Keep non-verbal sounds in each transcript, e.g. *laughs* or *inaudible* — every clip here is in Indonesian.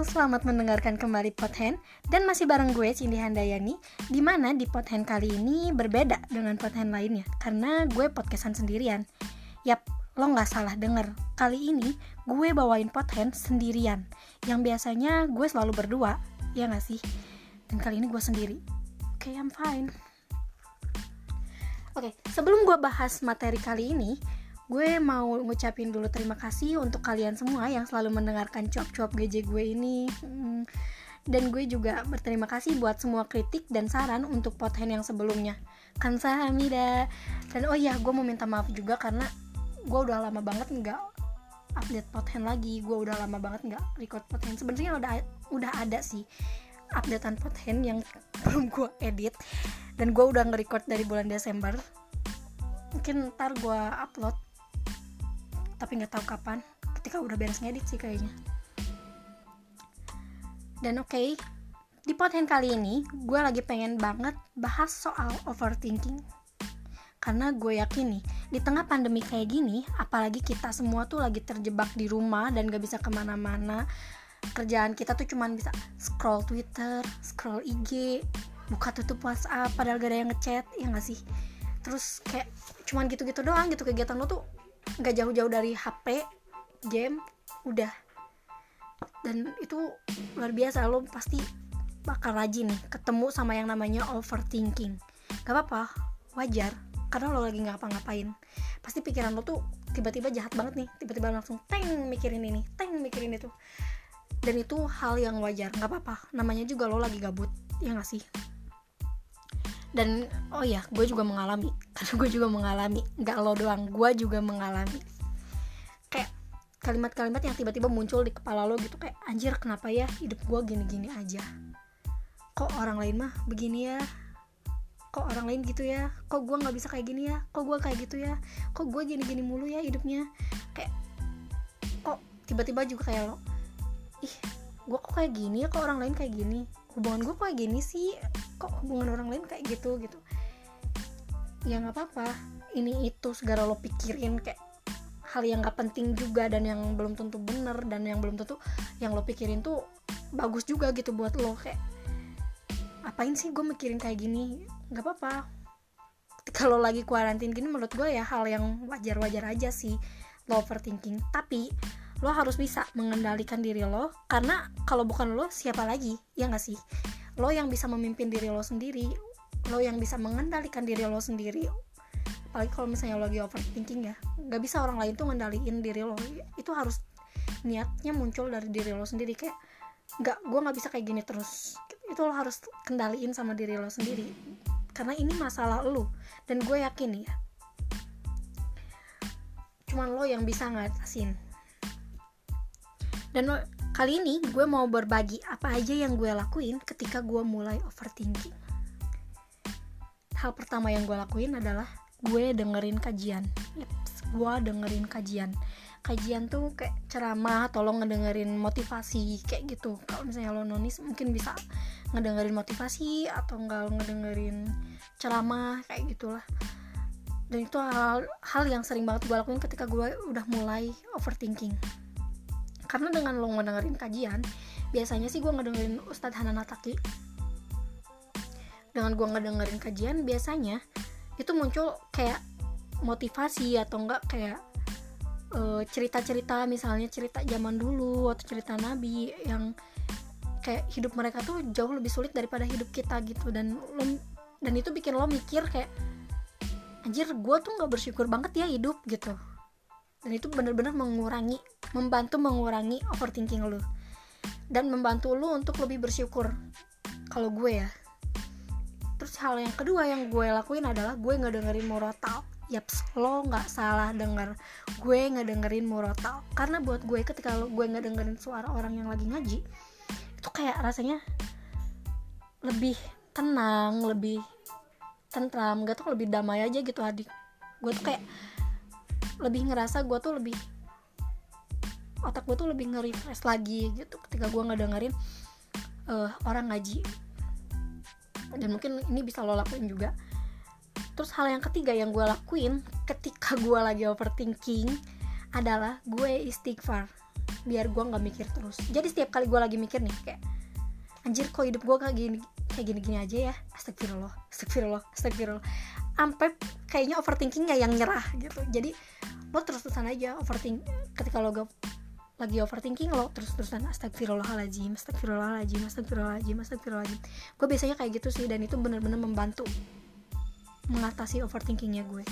Selamat mendengarkan kembali Pothen Dan masih bareng gue Cindy Handayani Di mana di Pothen kali ini berbeda dengan Pothen lainnya Karena gue podcastan sendirian. Yap, lo gak salah denger. Kali ini gue bawain Pothen sendirian Yang biasanya gue selalu berdua Ya gak sih? Dan kali ini gue sendiri. Oke, okay, I'm fine. Oke, okay, sebelum gue bahas materi kali ini gue mau ngucapin dulu terima kasih untuk kalian semua yang selalu mendengarkan cuap-cuap GJ gue ini. Hmm, dan gue juga berterima kasih buat semua kritik dan saran untuk pothen yang sebelumnya. Sahamida dan oh iya gue mau minta maaf juga karena gue udah lama banget nggak update pothen lagi. Gue udah lama banget nggak record pothen sebenarnya udah udah ada sih updatean pothen yang *laughs* belum gue edit. Dan gue udah nge-record dari bulan Desember. Mungkin ntar gue upload tapi nggak tahu kapan ketika udah beres ngedit sih kayaknya. Dan oke okay, di podcast kali ini gue lagi pengen banget bahas soal overthinking. Karena gue yakin nih di tengah pandemi kayak gini apalagi kita semua tuh lagi terjebak di rumah dan gak bisa ke mana-mana kerjaan kita tuh cuman bisa scroll Twitter, scroll IG, buka tutup WhatsApp padahal gak ada yang ngechat ya gak sih? Terus kayak cuman gitu-gitu doang gitu kegiatan lo tuh nggak jauh-jauh dari HP game udah. Dan itu luar biasa lo pasti bakal rajin nih ketemu sama yang namanya overthinking. Gak apa-apa wajar karena lo lagi nggak apa-ngapain pasti pikiran lo tuh tiba-tiba jahat banget nih tiba-tiba langsung teng mikirin ini teng mikirin itu. Dan itu hal yang wajar nggak apa-apa. Namanya juga lo lagi gabut ya gak sih? Dan oh ya gue juga mengalami karena gue juga mengalami. Nggak lo doang gue juga mengalami. Kayak kalimat-kalimat yang tiba-tiba muncul di kepala lo gitu kayak anjir kenapa ya hidup gue gini-gini aja? Kok orang lain mah begini ya? Kok orang lain gitu ya? Kok gue nggak bisa kayak gini ya? Kok gue kayak gitu ya? Kok gue gini-gini mulu ya hidupnya? Kayak kok tiba-tiba juga kayak lo ih gue kok kayak gini ya? Kok orang lain kayak gini? Hubungan gue kayak gini sih? Kok hubungan orang lain kayak gitu? Gitu ya nggak apa-apa. Ini itu segala lo pikirin kayak hal yang gak penting juga dan yang belum tentu bener dan yang belum tentu yang lo pikirin tuh bagus juga gitu buat lo. Kayak apain sih gue mikirin kayak gini? Nggak apa-apa. Kalau lagi kuarantin gini menurut gue ya hal yang wajar-wajar aja sih lo overthinking. Tapi lo harus bisa mengendalikan diri lo karena kalau bukan lo siapa lagi? Ya gak sih? Lo yang bisa memimpin diri lo sendiri lo yang bisa mengendalikan diri lo sendiri. Apalagi kalau misalnya lo lagi overthinking ya gak bisa orang lain tuh ngendaliin diri lo. Itu harus niatnya muncul dari diri lo sendiri. Kayak nggak gue nggak bisa kayak gini terus. Itu lo harus kendaliin sama diri lo sendiri. Karena ini masalah lo dan gue yakin ya cuman lo yang bisa ngatasin. Dan kali ini gue mau berbagi apa aja yang gue lakuin ketika gue mulai overthinking. Hal pertama yang gue lakuin adalah gue dengerin kajian. Yeps, gue dengerin kajian. Kajian tuh kayak ceramah, tolong ngedengerin motivasi kayak gitu. Kalau misalnya lo nonis mungkin bisa ngedengerin motivasi atau enggak ngedengerin ceramah kayak gitulah dan itu hal, hal yang sering banget gue lakuin ketika gue udah mulai overthinking karena dengan lo ngedengerin kajian biasanya sih gue ngedengerin Ustadz Hanan Ataki dengan gue ngedengerin kajian biasanya itu muncul kayak motivasi atau enggak kayak cerita cerita-cerita misalnya cerita zaman dulu atau cerita nabi yang kayak hidup mereka tuh jauh lebih sulit daripada hidup kita gitu. Dan lo dan itu bikin lo mikir kayak anjir gue tuh nggak bersyukur banget ya hidup gitu. Dan itu benar-benar mengurangi membantu mengurangi overthinking lu. Dan membantu lu untuk lebih bersyukur. Kalau gue ya hal yang kedua yang gue lakuin adalah gue nggak dengerin murotal yaps lo nggak salah denger. Gue nggak dengerin murotal karena buat gue ketika lo, gue nggak dengerin suara orang yang lagi ngaji itu kayak rasanya lebih tenang lebih tentram gak tuh lebih damai aja gitu adik. Gue tuh kayak lebih ngerasa gue tuh lebih otak gue tuh lebih nge-refresh lagi gitu ketika gue ngedengerin uh, orang ngaji dan mungkin ini bisa lo lakuin juga. Terus hal yang ketiga yang gue lakuin ketika gue lagi overthinking adalah gue istighfar. Biar gue nggak mikir terus. Jadi setiap kali gue lagi mikir nih kayak anjir kok hidup gue kayak gini kayak gini-gini aja ya? Astagfirullah astagfirullah astagfirullah. Sampai kayaknya overthinkingnya yang nyerah gitu. Jadi lo terus-terusan aja overthink ketika lo lagi overthinking lo terus-terusan astagfirullahaladzim astagfirullahaladzim astagfirullahaladzim astagfirullahaladzim. Gue biasanya kayak gitu sih dan itu benar-benar membantu mengatasi overthinkingnya gue.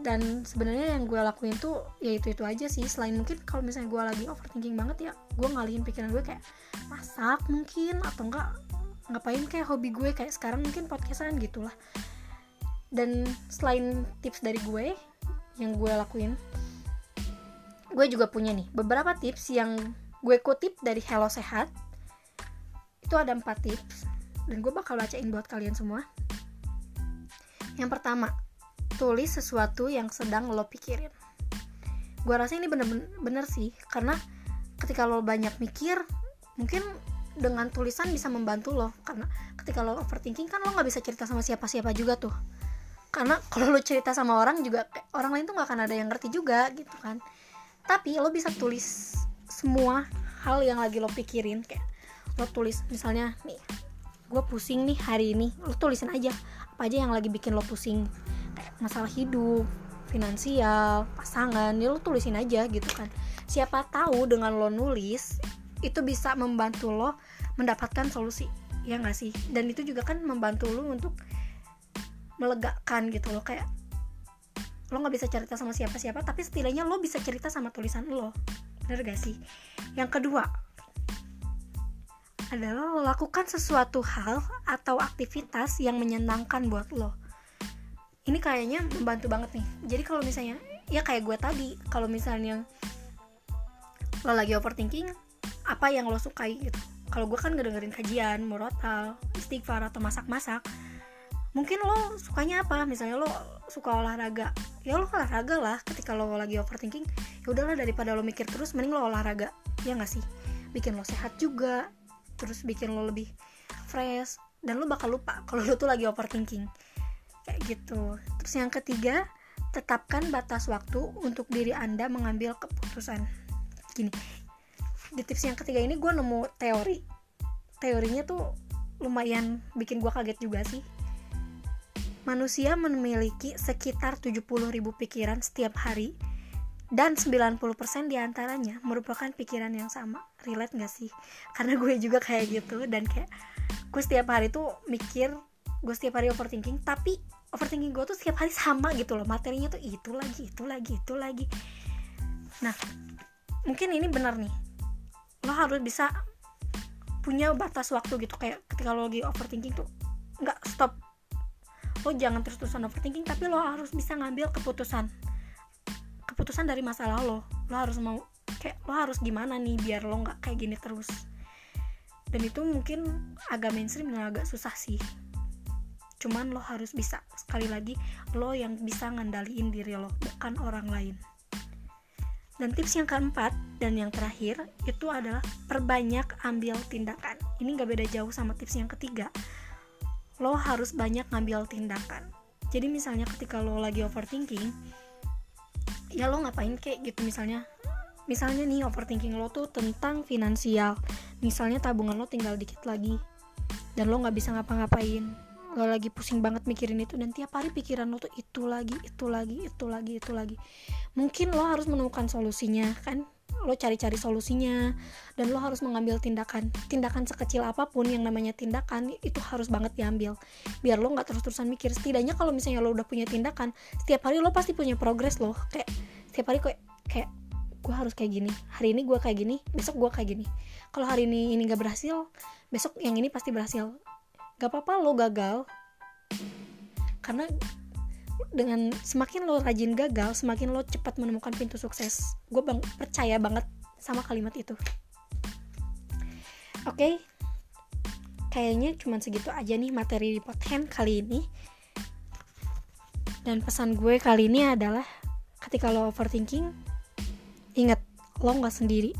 Dan sebenarnya yang gue lakuin tuh ya itu itu aja sih. Selain mungkin kalau misalnya gue lagi overthinking banget ya gue ngalihin pikiran gue kayak masak mungkin atau enggak ngapain kayak hobi gue kayak sekarang mungkin podcastan gitulah. Dan selain tips dari gue yang gue lakuin gue juga punya nih beberapa tips yang gue kutip dari Hello Sehat. Itu ada empat tips dan gue bakal bacain buat kalian semua. Yang pertama tulis sesuatu yang sedang lo pikirin. Gue rasa ini bener-bener sih karena ketika lo banyak mikir mungkin dengan tulisan bisa membantu lo. Karena ketika lo overthinking kan lo nggak bisa cerita sama siapa-siapa juga tuh. Karena kalau lo cerita sama orang juga orang lain tuh nggak akan ada yang ngerti juga gitu kan tapi lo bisa tulis semua hal yang lagi lo pikirin kayak lo tulis misalnya nih gue pusing nih hari ini lo tulisin aja apa aja yang lagi bikin lo pusing. Kayak masalah hidup finansial pasangan ya lo tulisin aja gitu kan. Siapa tahu dengan lo nulis itu bisa membantu lo mendapatkan solusi ya nggak sih? Dan itu juga kan membantu lo untuk melegakan gitu lo kayak lo nggak bisa cerita sama siapa-siapa tapi setidaknya lo bisa cerita sama tulisan lo. Bener gak sih? Yang kedua adalah lo lakukan sesuatu hal atau aktivitas yang menyenangkan buat lo. Ini kayaknya membantu banget nih. Jadi kalau misalnya ya kayak gue tadi kalau misalnya lo lagi overthinking apa yang lo sukai gitu? Kalau gue kan ngedengerin kajian murotal istighfar atau masak-masak mungkin lo sukanya apa? Misalnya lo suka olahraga. Ya lo olahraga lah ketika lo lagi overthinking. Ya udahlah daripada lo mikir terus mending lo olahraga. Ya nggak sih? Bikin lo sehat juga terus bikin lo lebih fresh dan lo bakal lupa kalau lo tuh lagi overthinking. Kayak gitu. Terus yang ketiga tetapkan batas waktu untuk diri anda mengambil keputusan. Gini di tips yang ketiga ini gue nemu teori. Teorinya tuh lumayan bikin gue kaget juga sih manusia memiliki sekitar 70.000 pikiran setiap hari dan 90% di antaranya merupakan pikiran yang sama. Relate gak sih? Karena gue juga kayak gitu dan kayak gue setiap hari tuh mikir gue setiap hari overthinking tapi overthinking gue tuh setiap hari sama gitu loh. Materinya tuh itu lagi itu lagi itu lagi. Nah mungkin ini benar nih. Lo harus bisa punya batas waktu gitu. Kayak ketika lo lagi overthinking tuh nggak stop lo jangan terus-terusan overthinking tapi lo harus bisa ngambil keputusan. Keputusan dari masalah lo. Lo harus mau kayak lo harus gimana nih biar lo nggak kayak gini terus. Dan itu mungkin agak mainstream dan agak susah sih. Cuman lo harus bisa sekali lagi lo yang bisa ngandaliin diri lo bukan orang lain. Dan tips yang keempat dan yang terakhir itu adalah perbanyak ambil tindakan. Ini gak beda jauh sama tips yang ketiga lo harus banyak ngambil tindakan. Jadi misalnya ketika lo lagi overthinking ya lo ngapain kayak gitu misalnya. Misalnya nih overthinking lo tuh tentang finansial. Misalnya tabungan lo tinggal dikit lagi dan lo nggak bisa ngapa-ngapain lo lagi pusing banget mikirin itu dan tiap hari pikiran lo tuh itu lagi itu lagi itu lagi itu lagi. Mungkin lo harus menemukan solusinya kan? Lo cari-cari solusinya dan lo harus mengambil tindakan. Tindakan sekecil apa pun yang namanya tindakan itu harus banget diambil. Biar lo nggak terus-terusan mikir. Setidaknya kalau misalnya lo udah punya tindakan setiap hari lo pasti punya progres lo kayak setiap hari kayak kayak gue harus kayak gini. Hari ini gue kayak gini besok gue kayak gini. Kalau hari ini ini gak berhasil besok yang ini pasti berhasil gak apa-apa lo gagal. Karena dengan semakin lo rajin gagal semakin lo cepat menemukan pintu sukses. Gue bang percaya banget sama kalimat itu. Oke? Okay? kayaknya cuma segitu aja nih materi di podcast kali ini. Dan pesan gue kali ini adalah ketika lo overthinking ingat lo nggak sendiri.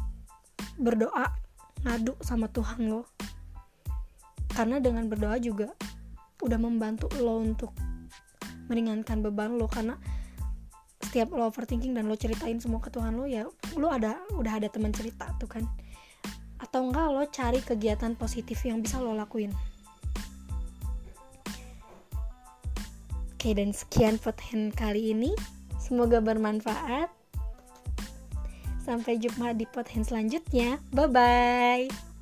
Berdoa ngadu sama Tuhan lo karena dengan berdoa juga udah membantu lo untuk meringankan beban lo. Karena setiap lo overthinking dan lo ceritain semua ke Tuhan lo ya lo ada udah ada teman cerita tuh kan. Atau enggak lo cari kegiatan positif yang bisa lo lakuin. Oke dan sekian podcast kali ini. Semoga bermanfaat. Sampai jumpa di podcast selanjutnya. Bye bye